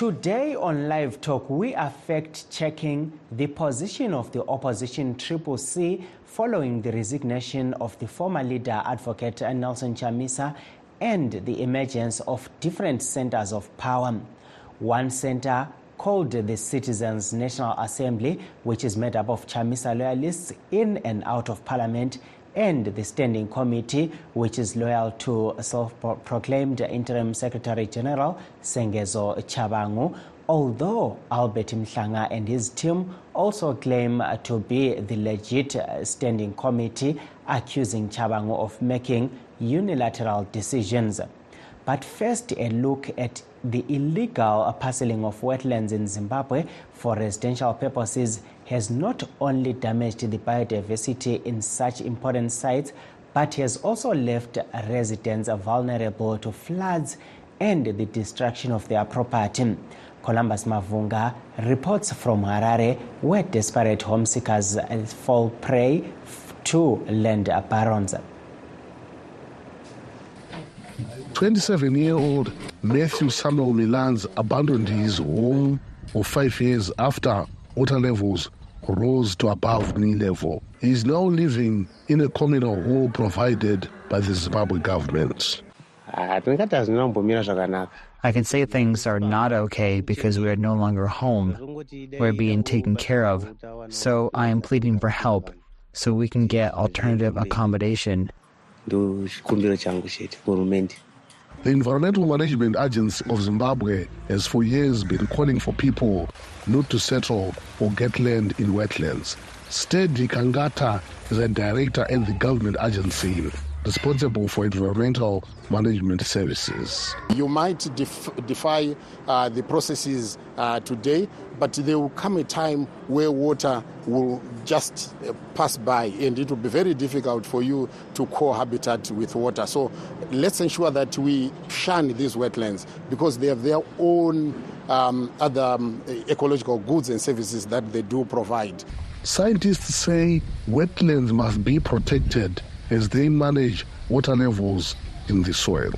Today on Live Talk, we are fact checking the position of the opposition Triple C following the resignation of the former leader, Advocate Nelson Chamisa, and the emergence of different centers of power. One center called the Citizens National Assembly, which is made up of Chamisa loyalists in and out of parliament, and the Standing Committee, which is loyal to self proclaimed Interim Secretary General Sengezo Chabangu. Although Albert Mhlanga and his team also claim to be the legit Standing Committee, accusing Chabangu of making unilateral decisions. But first, a look at the illegal parceling of wetlands in Zimbabwe for residential purposes has not only damaged the biodiversity in such important sites, but has also left residents vulnerable to floods and the destruction of their property. Columbus Mavunga reports from Harare, where desperate home seekers fall prey to land barons. 27 year old Matthew Samuel Milans abandoned his home for five years after water levels rose to above knee level. He is now living in a communal hall provided by the Zimbabwe government. I can say things are not okay because we are no longer home. We're being taken care of. So I am pleading for help so we can get alternative accommodation. The Environmental Management Agency of Zimbabwe has for years been calling for people not to settle or get land in wetlands. Steady Kangata is a director at the government agency responsible for environmental management services. You might def- defy uh, the processes uh, today, but there will come a time where water will just uh, pass by and it will be very difficult for you to cohabitate with water. So let's ensure that we shun these wetlands because they have their own um, other um, ecological goods and services that they do provide. Scientists say wetlands must be protected as they manage water levels in the soil.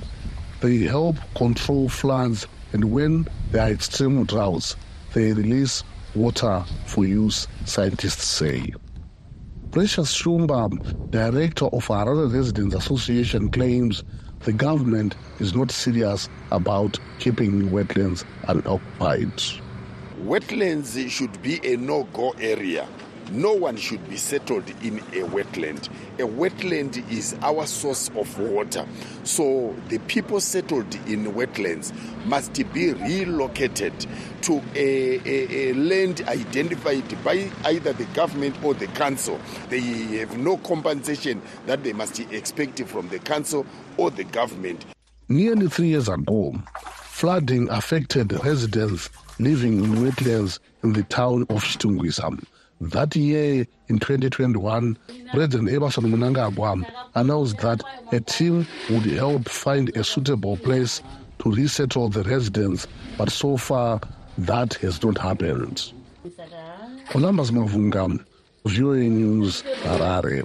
They help control floods, and when there are extreme droughts, they release water for use, scientists say. Precious Shumba, director of Harare Residents Association, claims the government is not serious about keeping wetlands unoccupied. Wetlands should be a no go area no one should be settled in a wetland. A wetland is our source of water. So the people settled in wetlands must be relocated to a, a, a, land identified by either the government or the council. They have no compensation that they must expect from the council or the government. Nearly three years ago, flooding affected residents living in wetlands in the town of Chitungwiza. That year, in 2021, President Emmerson Mnangagwa announced that a team would help find a suitable place to resettle the residents, but so far that has not happened. Columbus Mavunga, VOA News, Harare.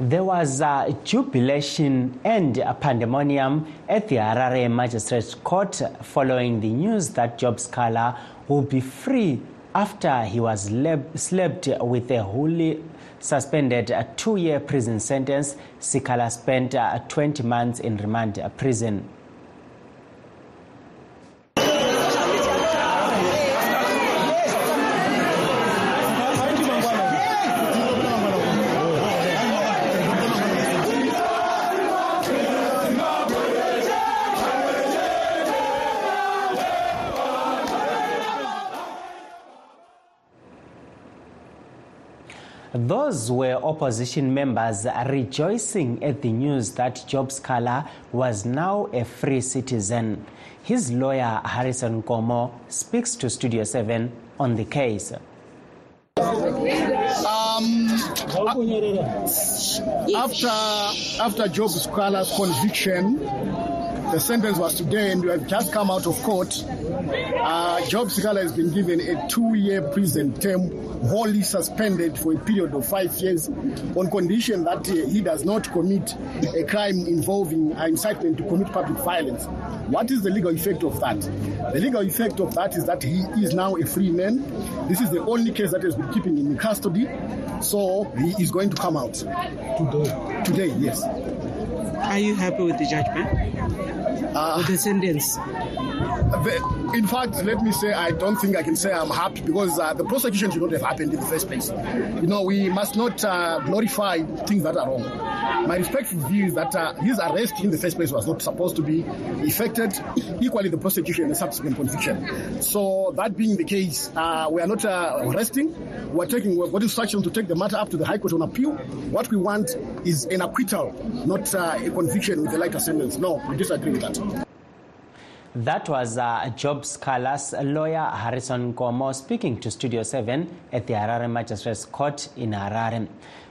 There was a jubilation and a pandemonium at the Harare Magistrates Court following the news that Job Sikala will be free after he was slapped with a wholly suspended two year prison sentence. Sikala spent uh, 20 months in remand prison. Those were opposition members rejoicing at the news that Job Scala was now a free citizen. His lawyer, Harrison Komo, speaks to Studio 7 on the case. Um, after, after Job Scala's conviction, the sentence was today, and we have just come out of court. Uh, Job Sikala has been given a two-year prison term, wholly suspended for a period of five years, on condition that uh, he does not commit a crime involving uh, incitement to commit public violence. What is the legal effect of that? The legal effect of that is that he is now a free man. This is the only case that has been keeping him in custody, so he is going to come out today. Today, yes. Are you happy with the judgment? Uh, with the sentence? The, in fact, let me say I don't think I can say I'm happy because uh, the prosecution should not have happened in the first place. You know, we must not uh, glorify things that are wrong. My respectful view is that uh, his arrest in the first place was not supposed to be effected. Equally, the prosecution and the subsequent conviction. So that being the case, uh, we are not uh, arresting. We are taking what instruction to take the matter up to the High Court on appeal. What we want is an acquittal, not uh, a conviction with a lighter sentence. No, we disagree with that. That was uh, Job Sikala's lawyer Harrison Nkomo speaking to Studio 7 at the Harare Magistrates Court in Harare.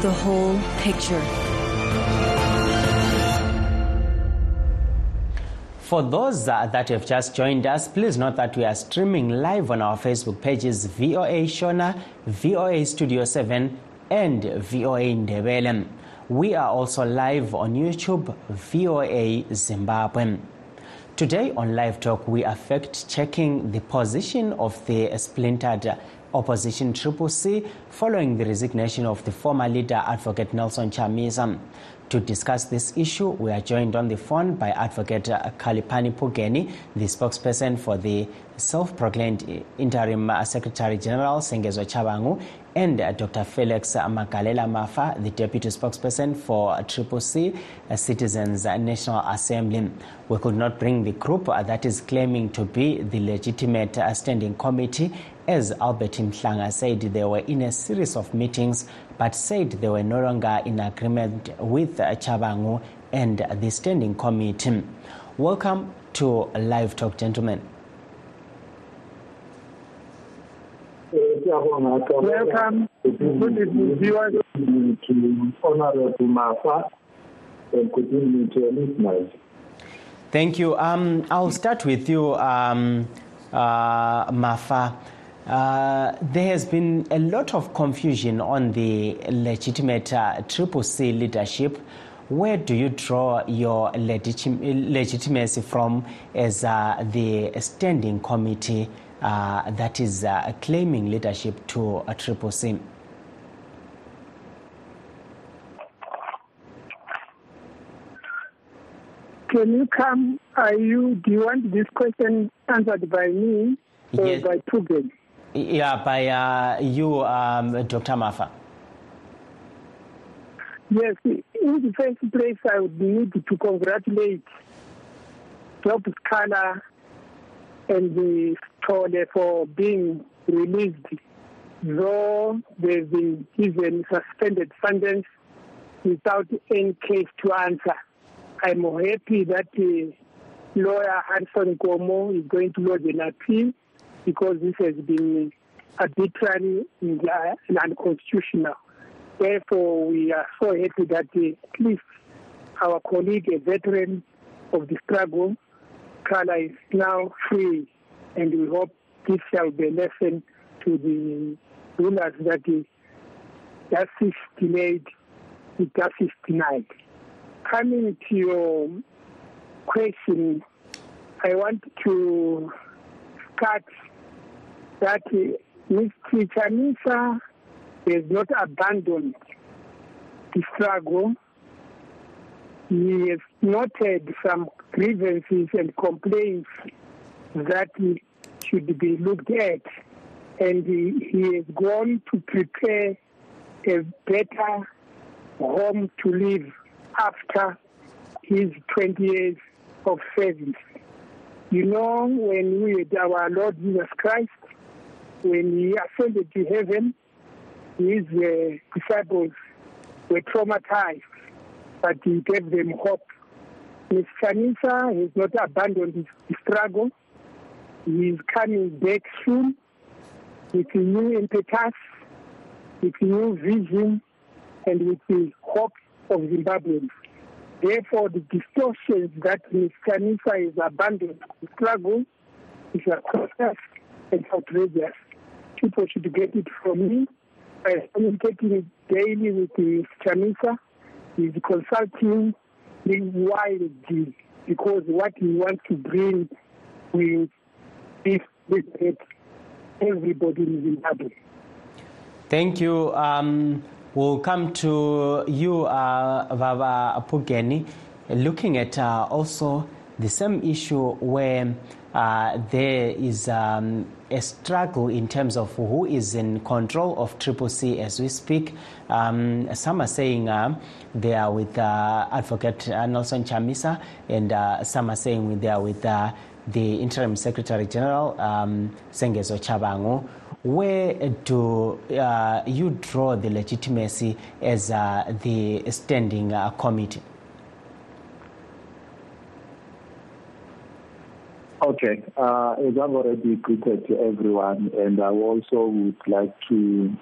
the whole picture. For those that have just joined us, please note that we are streaming live on our Facebook pages VOA Shona, VOA Studio 7, and VOA Ndebele. We are also live on YouTube, VOA Zimbabwe. Today on Live Talk, we are fact checking the position of the splintered opposition Triple C following the resignation of the former leader, Advocate Nelson Chamisa. To discuss this issue, we are joined on the phone by Advocate Kalipani Phugeni, the spokesperson for the self-proclaimed interim Secretary General Sengezo Chabangu and Dr. Felix Magalela Mafa, the deputy spokesperson for Triple C uh, Citizens National Assembly. We could not bring the group uh, that is claiming to be the legitimate uh, standing committee as Albert Mhlanga said they were in a series of meetings but said they were no longer in agreement with Chabangu and the standing committee. Welcome to Live Talk, gentlemen. Welcome. Good evening, viewers. To Honorable Mafa and good evening to your listeners. Thank you. Um, I'll start with you, um, uh, Mafa. Uh, there has been a lot of confusion on the legitimate uh, Triple C leadership. Where do you draw your legitim- legitimacy from as uh, the standing committee that is uh, claiming leadership to a Triple C? Can you come? Are you? Do you want this question answered by me or Yes. by Pugen? Yeah, by uh, you, um, Dr. Mafa. Yes. In the first place, I would need to congratulate Job Sikala and the Tole for being released, though they've been given suspended sentence without any case to answer. I'm happy that uh, lawyer Harrison Nkomo is going to lodge an appeal because this has been arbitrary and uh, unconstitutional. Therefore, we are so happy that uh, at least our colleague, a veteran of the struggle, Kala, is now free, and we hope this shall be a lesson to the rulers that justice delayed, the justice denied. Coming to your question, I want to start that uh, Mr. Chamisa has not abandoned the struggle. He has noted some grievances and complaints that should be looked at, and he, he has gone to prepare a better home to live after his 20 years of service. You know, when we had our Lord Jesus Christ, when he ascended to heaven, his uh, disciples were traumatized, but he gave them hope. Ms. Chamisa has not abandoned his struggle. He is coming back soon with a new impetus, with new vision, and with the hope of Zimbabweans. Therefore, the distortions that Ms. Chamisa has abandoned the struggle is atrocious and outrageous. People should get it from me I by communicating daily with Ms. Chamisa. He's consulting me widely because what he wants to bring will benefit everybody in Zimbabwe. Thank you. Um, we'll come to you, uh, Vava Phugeni, looking at uh, also the same issue where uh, there is um, a struggle in terms of who is in control of Triple C as we speak. Um, some are saying uh, they are with uh, Advocate Nelson Chamisa, and uh, some are saying they are with uh, the Interim Secretary General, um, Sengezo Chabangu. Where do uh, you draw the legitimacy as the standing committee? Okay, uh, as I've already greeted to everyone, and I also would like to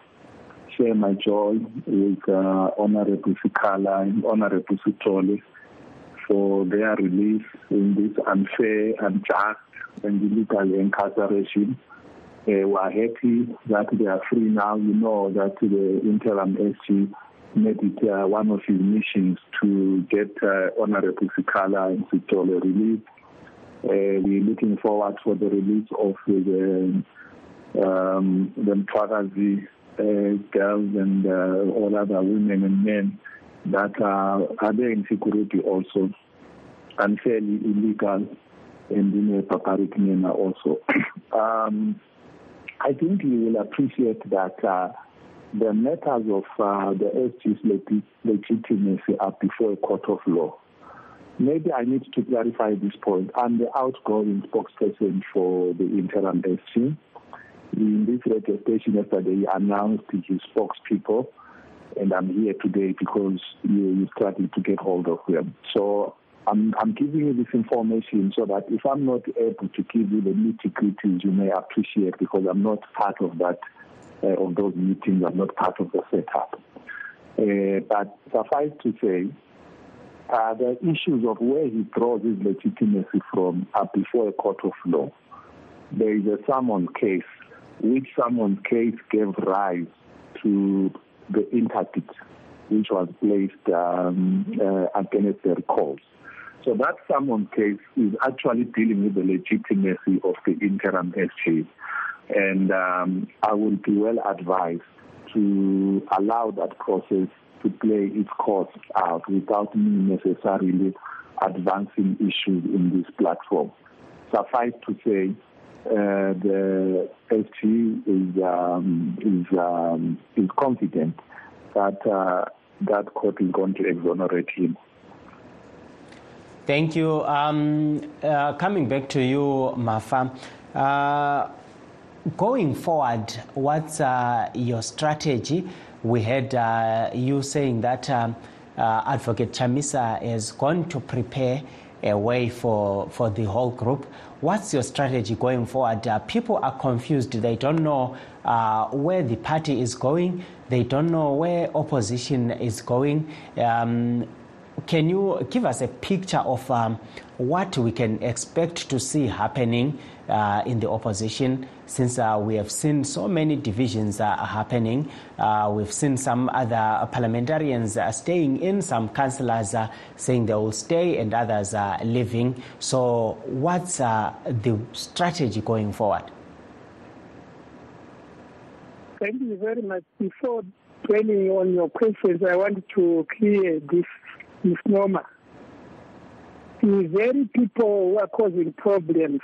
share my joy with uh, Honorable Sikala and Honorable Sithole for their release in this unfair, unjust, and illegal incarceration. Uh, we are happy that they are free now. You know that the interim SG made it uh, one of his missions to get uh, Honorable Sikala and Sithole released. Uh, we're looking forward for the release of the um, the Twagazi uh, girls and uh, all other women and men that are, are there in security also, unfairly illegal and in a barbaric manner also. um, I think you will appreciate that uh, the matters of uh, the SG's legitimacy are before a court of law. Maybe I need to clarify this point. I'm the outgoing spokesperson for the interim SG. In this radio station yesterday, he announced his spokespeople, and I'm here today because you, you started to get hold of them. So I'm, I'm giving you this information so that if I'm not able to give you the nitty gritties, you may appreciate because I'm not part of that, uh, of those meetings. I'm not part of the setup. Uh, but suffice to say, uh, the issues of where he draws his legitimacy from are before a court of law. There is a summon case, which summon case gave rise to the interdict, which was placed um, uh, against their recalls. So that summon case is actually dealing with the legitimacy of the interim SG. And um, I would be well advised to allow that process to play its course out without me necessarily advancing issues in this platform. Suffice to say, uh, the SG is um, is um, is confident that uh, that court is going to exonerate him. Thank you. Um, uh, coming back to you, Mafa. Uh, going forward, what's uh, your strategy? We had you saying that um, Advocate Chamisa is going to prepare a way for, for the whole group. What's your strategy going forward? Uh, people are confused. They don't know uh, where the party is going. They don't know where opposition is going. Um, can you give us a picture of um, what we can expect to see happening uh, in the opposition since uh, we have seen so many divisions uh, happening? Uh, we've seen some other parliamentarians uh, staying in, some councillors uh, saying they will stay, and others are leaving. So, what's the strategy going forward? Thank you very much. Before dwelling on your questions, I want to clear this misnomer. The very people who are causing problems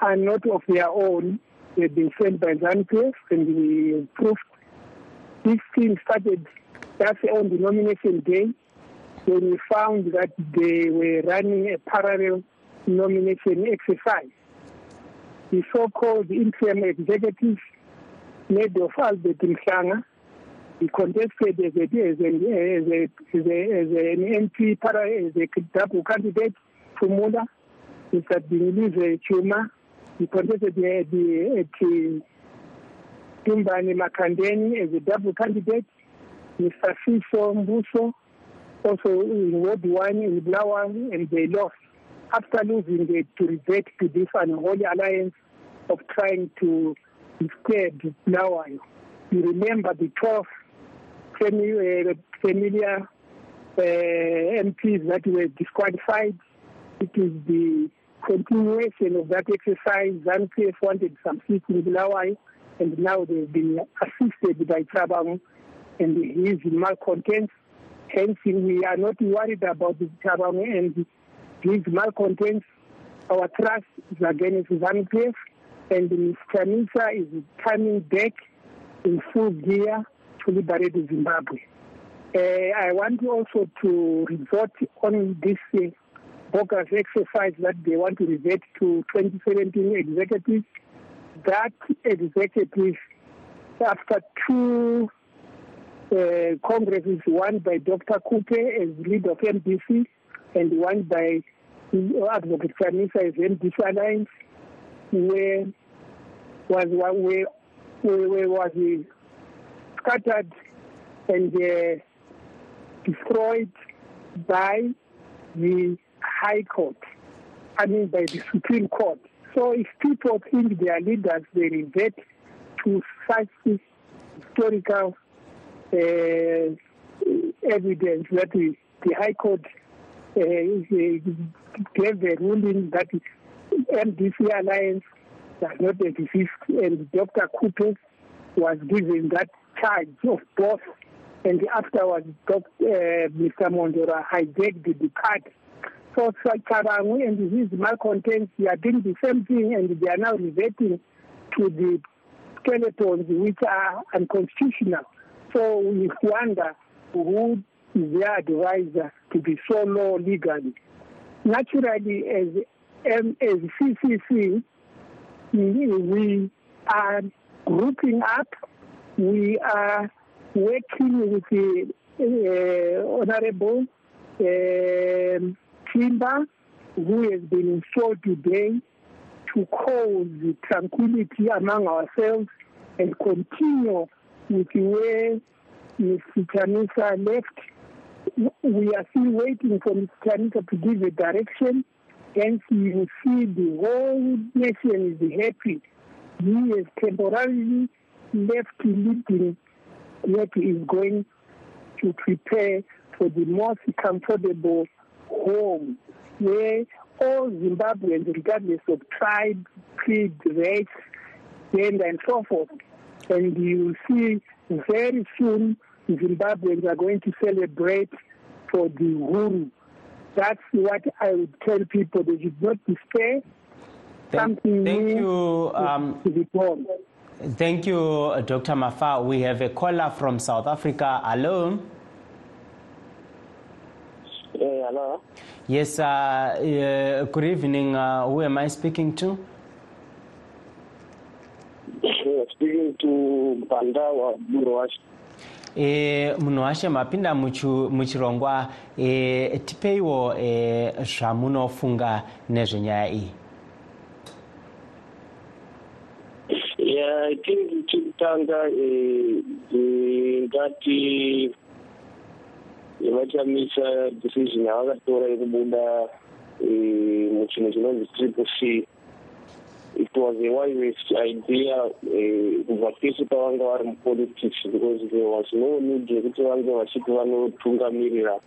are not of their own. They've been sent by ZANU-PF and we proved this thing started just on the nomination day when we found that they were running a parallel nomination exercise. The so-called interim executive made of Albert Mhlanga he contested as, a, as, a, as, a, as an MP para, as a double candidate for Mula, Mr. Chuma. He contested at, the, at Tumbani Makandeni as a double candidate. Mr. Fiso Mbuso, also in Ward 1 in Bulawayo, and they lost. After losing, they to revert to this unholy alliance of trying to disturb Bulawayo. You remember the 12 familiar, familiar uh, MPs that were disqualified. It is the continuation of that exercise. ZANU-PF wanted some seats in Bulawayo, and now they've been assisted by Trabang and his malcontents. Hence, we are not worried about Trabang and his malcontents. Our trust is against ZANU-PF, and. Chamisa is coming back in full gear to liberate Zimbabwe. Uh, I want also to resort on this uh, bogus exercise that they want to revert to 2017 executives. That executive, after two uh, congresses, one by Dr. Khupe as leader of MDC and one by Advocate Chamisa as MDC Alliance, where was where, where was scattered and uh, destroyed by the High Court, I mean by the Supreme Court. So if people think they are leaders, they revert to such historical uh, evidence that the, the High Court uh, gave a ruling that MDC Alliance does not exist, and Dr. Khupe was given that charge of both, and afterwards, Dr. Uh, Mr. Mwonzora hijacked the party. So Chabangu and his malcontents, they are doing the same thing, and they are now reverting to the skeletons which are unconstitutional. So we wonder who is their advisor to be so low legally. Naturally, as, um, as CCC, we are grouping up we are working with the uh, Honorable uh, Timba, who has been installed today to cause tranquility among ourselves and continue with way Mr. Chamisa left. We are still waiting for Mr. Chamisa to give a direction. Hence, you see the whole nation is happy. He has temporarily left leading what is going to prepare for the most comfortable home where all Zimbabweans, regardless of tribe, creed, race, gender, and so forth, and you will see very soon Zimbabweans are going to celebrate for the Uhuru. That's what I would tell people. They should not despair. Thank, Something thank you. Um, to be born. Thank you, Dr. Mafa. We have a caller from South Africa. Hello. Hey, hello. Yes, uh, uh, good evening. Uh, who am I speaking to? Yeah, speaking to Bandawa Buruash. e munhu washe mapinda muchirongwa e, tipeiwo e, zvamunofunga nezvenyaya iyi yeah i think chekutanga ngati vachamisa decision yavakatora yekubuda muchinhu chinonzi triple c. It was a wisest idea kubva pese pavanga vari mupolitics because there was no need yekuti vange vachiti vanotungamirira.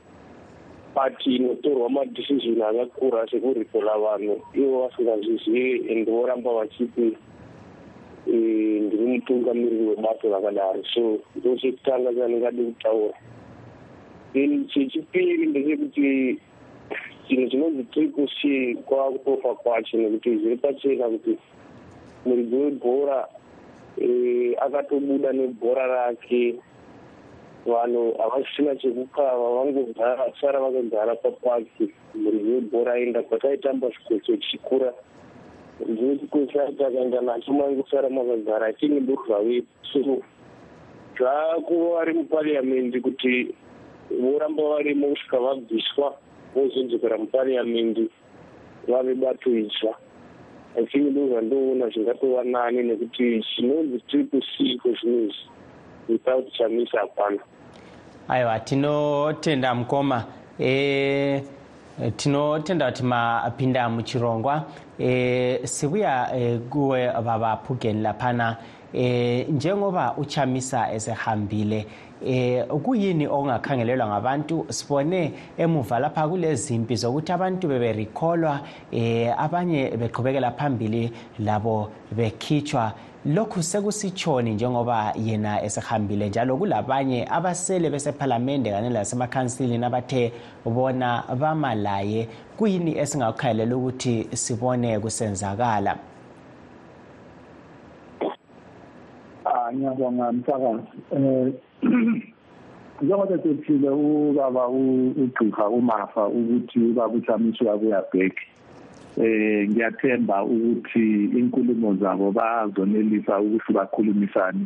Pati inotorwa madecision akakura sekuripola vanhu ivo vasingazvizivi and voramba vachiti ndiri mutungamiriri webato rakadaro. So ndo chekutanga chandingadi kutaura then chechipiri ndechekuti chinhu chinonzi triple c kwava kutofa kwacho nekuti zviri pachena kuti muridzi webhora akatobuda nebhora rake. Vanhu havasina chekukava vangogara sara vakagara papaki muridzi webhora aenda kwataitamba chikwecho chikura muridzi wechikwecho aiti akaenda nacho mangosara makagara atinge ndozvavepo so zvaakuva vari mupariamendi kuti voramba varimo kusvika vabviswa vozodzokera mupariamendi vave bato itsva ithink ndo zvandoona zvingatova nani nekuti chinonzi triple c kwezvinezvi without chamisa hapana. Aiwa tinotenda mukoma. E, tinotenda kuti mapinda muchirongwa e, sibuya e, kuwe vabaphugeni laphana e, njengoba uchamisa esehambile eh kuyini okungakhangelelwa ngabantu? Sibone emuva lapha kulezimpi zokuthi abantu beberikholwa eh abanye beqhubekela phambili labo bekhitshwa lokhu sekusitshoni njengoba yena esehambile njalo kulabanye abasele besephalamende kanye lasemakhansilini abathe bona bamalaye kuyini esingakukhangelela ukuthi sibone kusenzakala? Ah ngiyabonga msakazi eh njengoba sethile ubaba ugqirha umafa ukuthi ubaba uthamiswa kuyabhek eh ngiyathemba ukuthi inkulumo zabo bazonelisa ukuthi bakhulumisane.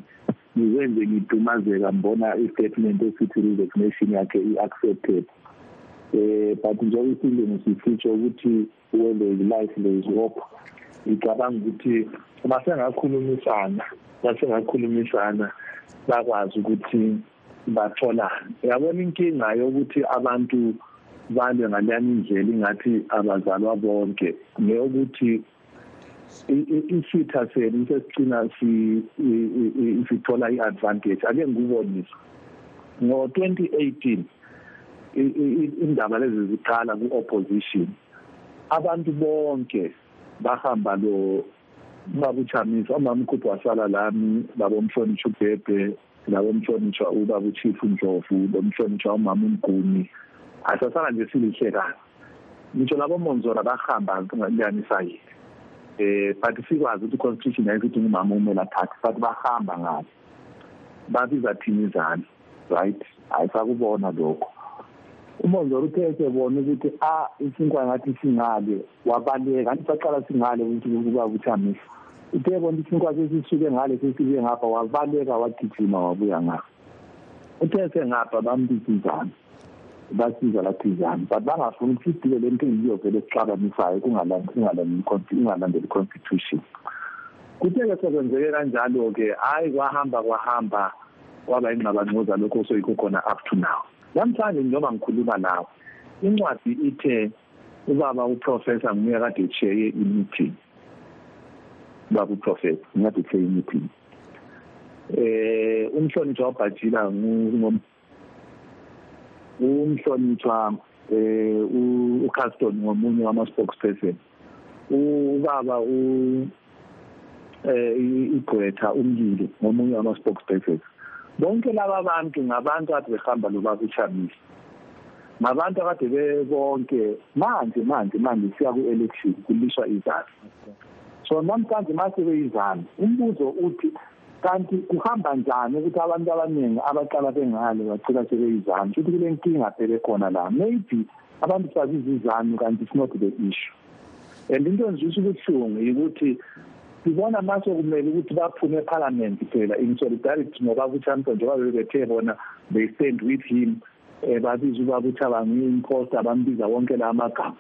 Ngizenze ngidumazeka mbona i-statement esithi resignation yakhe i-accepted. Eh but njengoba isilungu sisitsho ukuthi when there is life there is hope ngicabanga ukuthi masengakhulumisana masengakhulumisana bakwazi ukuthi batholane. Uyabona inkinga yokuthi abantu balwe ngaleyani indlela ingathi abazalwa bonke. Ngeyokuthi isitha senu sesigcina sithola i-advantage ake ngikubonise. Ngo-2018 indaba lezi ziqala ku-opposition abantu bonke bahamba lo babuthamisa umama ukhuphi wasala lami babomhlonitsha ubhebhe labomhlonitshwa ubaba uchief ndlovu bomhlonitshwa umama umguni. Asasala nje silihle kabi ngitsho labomonzora bahamba kuleyani sayini eh but sikwazi ukuthi constitution ayisithi ngumama umela thathi but bahamba ngalo babiza thina izana right? Ayisakubona lokho. Umonzora uthethe bona ukuthi a isinkwa ngathi singale wabaleka antisaqala singale ukuthi kuba uthamisa uthe bona isinkwa sesisuke ngale sesibe ngapha wabaleka wagijima wabuya ngapha. Uthe sengapha bambizizana basiza lathizana but bangafuni ukuthi sidile le nto ngiyovele sixabanisayo kungalandeli i-constitution kuthe-ke sekwenzeke kanjalo-ke hhayi kwahamba kwahamba kwaba ingxabangcoza lokho osoyikho khona up to now. Namhlanje njengoba ngikhuluma nawe incwadi ithe ubaba uprofessor nguye kade echeye i-meeting. Ubaba uprofessor ngingade echeye i-meeting. Eh umhlonishwa wabhajila umhlonishwa eh uCaston ngomunye wama spokesperson ubaba u eh igqwetha umlilo ngomunye wama spokesperson bonke laba bantu ngabantu ade behamba lobaba uChamisa ngabantu akade bebonke manje manje manje siya ku-election kulishwa izandla. So namhlanje mase beyizana umbuzo uthi kanti kuhamba njani ukuthi abantu abaningi abaqala bengale bagcina sebeyizana futhi kule nkinga phele khona la maybe abantu sabiza izanu kanti it's not the issue. And into engizwisa ubuhlungu yikuthi sibona mase kumele ukuthi baphume eparliament phela in solidarity ngoba kuchampion njengoba bebethe bona they stand with him um babiza ubaba uthabangi imposta bambiza wonke la magama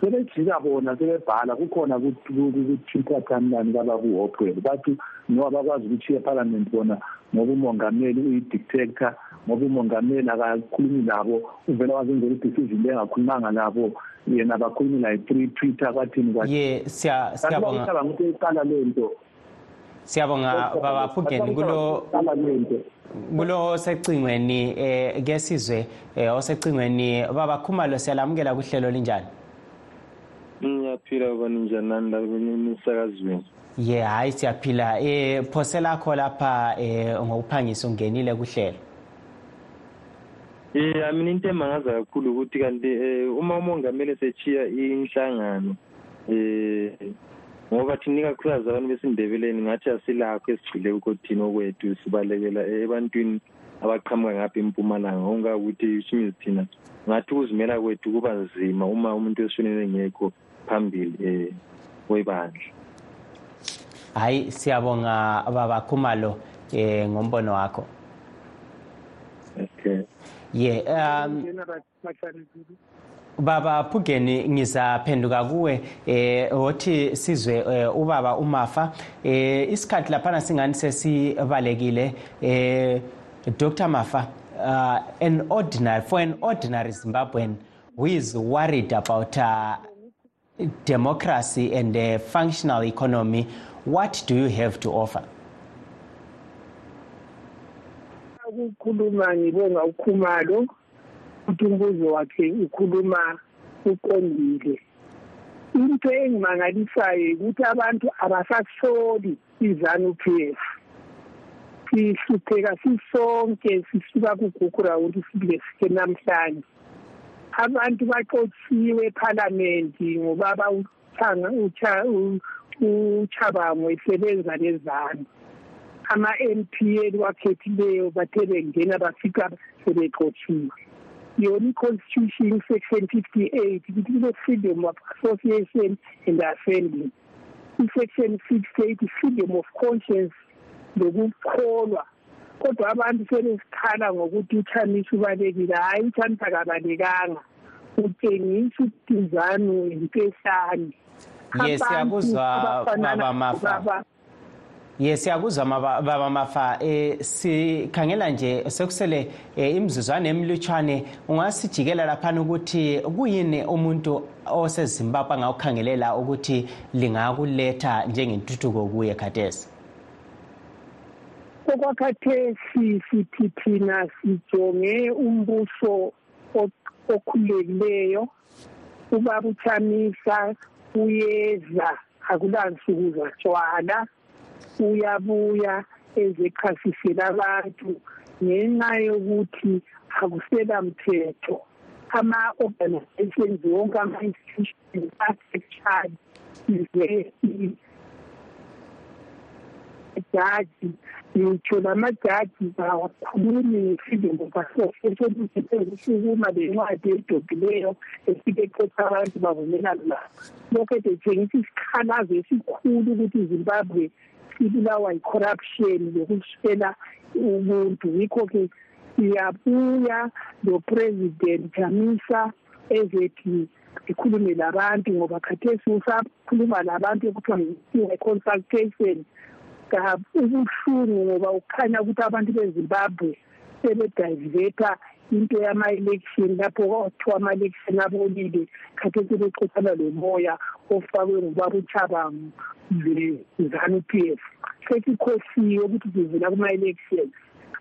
sebejika bona sebebhala kukhona ku-twitter timeline kababa uhophwele bathi ngoba bakwazi ukuthiya ephalamende bona ngoba umongameli uyi-dictator ngoba umongameli akakhulumi labo uvela wazenzela i-decision le engakhulumanga labo yena bakhulumi like twitter kwathini ye siyabonga. ukuthi iqala le nto. Siyabonga baba phugeni kulo kulo secingweni eh ke sizwe eh osecingweni baba khumalo siyalamukela kuhlelo linjani? Ngiyaphila baba ninjani nani la emsakazweni ye hayi siyaphila. Eh phose lakho lapha eh ngokuphangisa ungenile kuhlelo. Eh mina into emangaza kakhulu ukuthi kanti uma umongameli sechiya inhlangano eh ngoba thina ikakhulukazi abantu besindebeleni ngathi asilakho esigcile ukhothini okwethu sibalekela ebantwini abaqhamuka ngapha empumalanga. Ongakuthi shimizi thina ngathi ukuzimela kwethu kuba nzima uma umuntu esishonele ngekho. Phambili um webandla hayi siyabonga baba khumalo eh ngombono wakho. Okay. Ye um baba phugeni ngizaphenduka kuwe eh wothi sizwe eh, ubaba umafa. Eh isikhathi laphana singani sesibalekile? Eh Dr Mafa uh, an ordinary for an ordinary Zimbabwean who is worried about uh, democracy and a functional economy what do you have to offer? Ukukhuluma ngibonga ukhumalo ukuthi umbuzo wakhe ukhuluma uqondile. Into engimangalisayo ukuthi abantu abasasoli izanu p f sihlupheka sisonke sisuka kugugu rawundi sibile sike namhlanje. Abantu baxotshiwe ephalamenti ngobaba uchabango esebenza lezanu ama-m p eliwakhethileyo bathe bengena bafika sebexotshiwe yona i-constitution section fifty eight ukuthi kule-freedom of association and assembly. I-section sixty eight freedom of conscience lokukholwa kodwa abantu sebesikhala ngokuthi uchamisa ubalekile hhayi uchamisa kabalekanga utshengisa ukudizano yimpehlane ye siyakuzwa baba mafa. ye siyakuzwa baba mafa. Eh sikhangela nje sekusele imizuzwana emlutshwane. Ungasijikela laphana ukuthi kuyini umuntu osezimbabwe angawukhangelela ukuthi lingakuletha njengentuthuko kuye khathesi? Okwakhathesi sithi thina sijonge umbuso okhululekileyo ubaba uchamisa uyeza akulansuku zatshwala uyabuya ezechasisela abantu ngenxa yokuthi akusela mthetho ama-organizations wonke ama-institutions asecharge ijaji ngitsho namajaji bawakhulumi ngesidingo sasoso sokuthi sezisukuma le ncwadi eyidobhileyo efike exotha abantu bavumelana nayo. Lokho ethetshengisa isikhalazo esikhulu ukuthi izimbabwe sibulawa yi-corruption yokuswela ubuntu yikho-ke siyabuya nopresident jamisa ezethi sikhulume labantu ngoba khathesi usakhuluma labantu ekuthiwa ngekonsultation nge-consultation ubuhlungu ngoba ukhanya ukuthi abantu bezimbabwe sebediveta into yama-election lapho kwathiwa ama-election abolile khathesi bexoxana lomoya ofakwe ngubaba uchabango le-zanu p f. Sesikhosiwe ukuthi sivela kuma-election.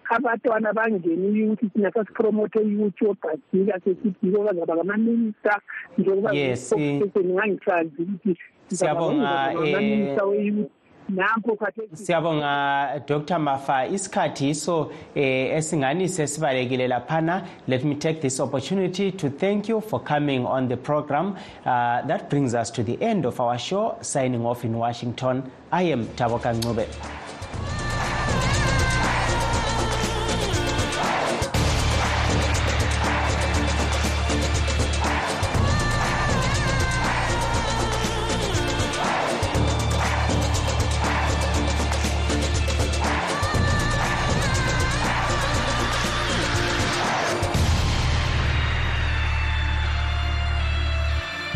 Abantwana bangeni ukuthi thina sasipromote ukuthi ogajika sesithi bazaba ngamaminista njengoba ngangisazi ukuthi siyabonga we-youth nanko siyabonga dr mafa. Isikhathi so eh, esingani sesibalekile laphana let me take this opportunity to thank you for coming on the program. Uh, that brings us to the end of our show signing off in washington. I am taboka ncube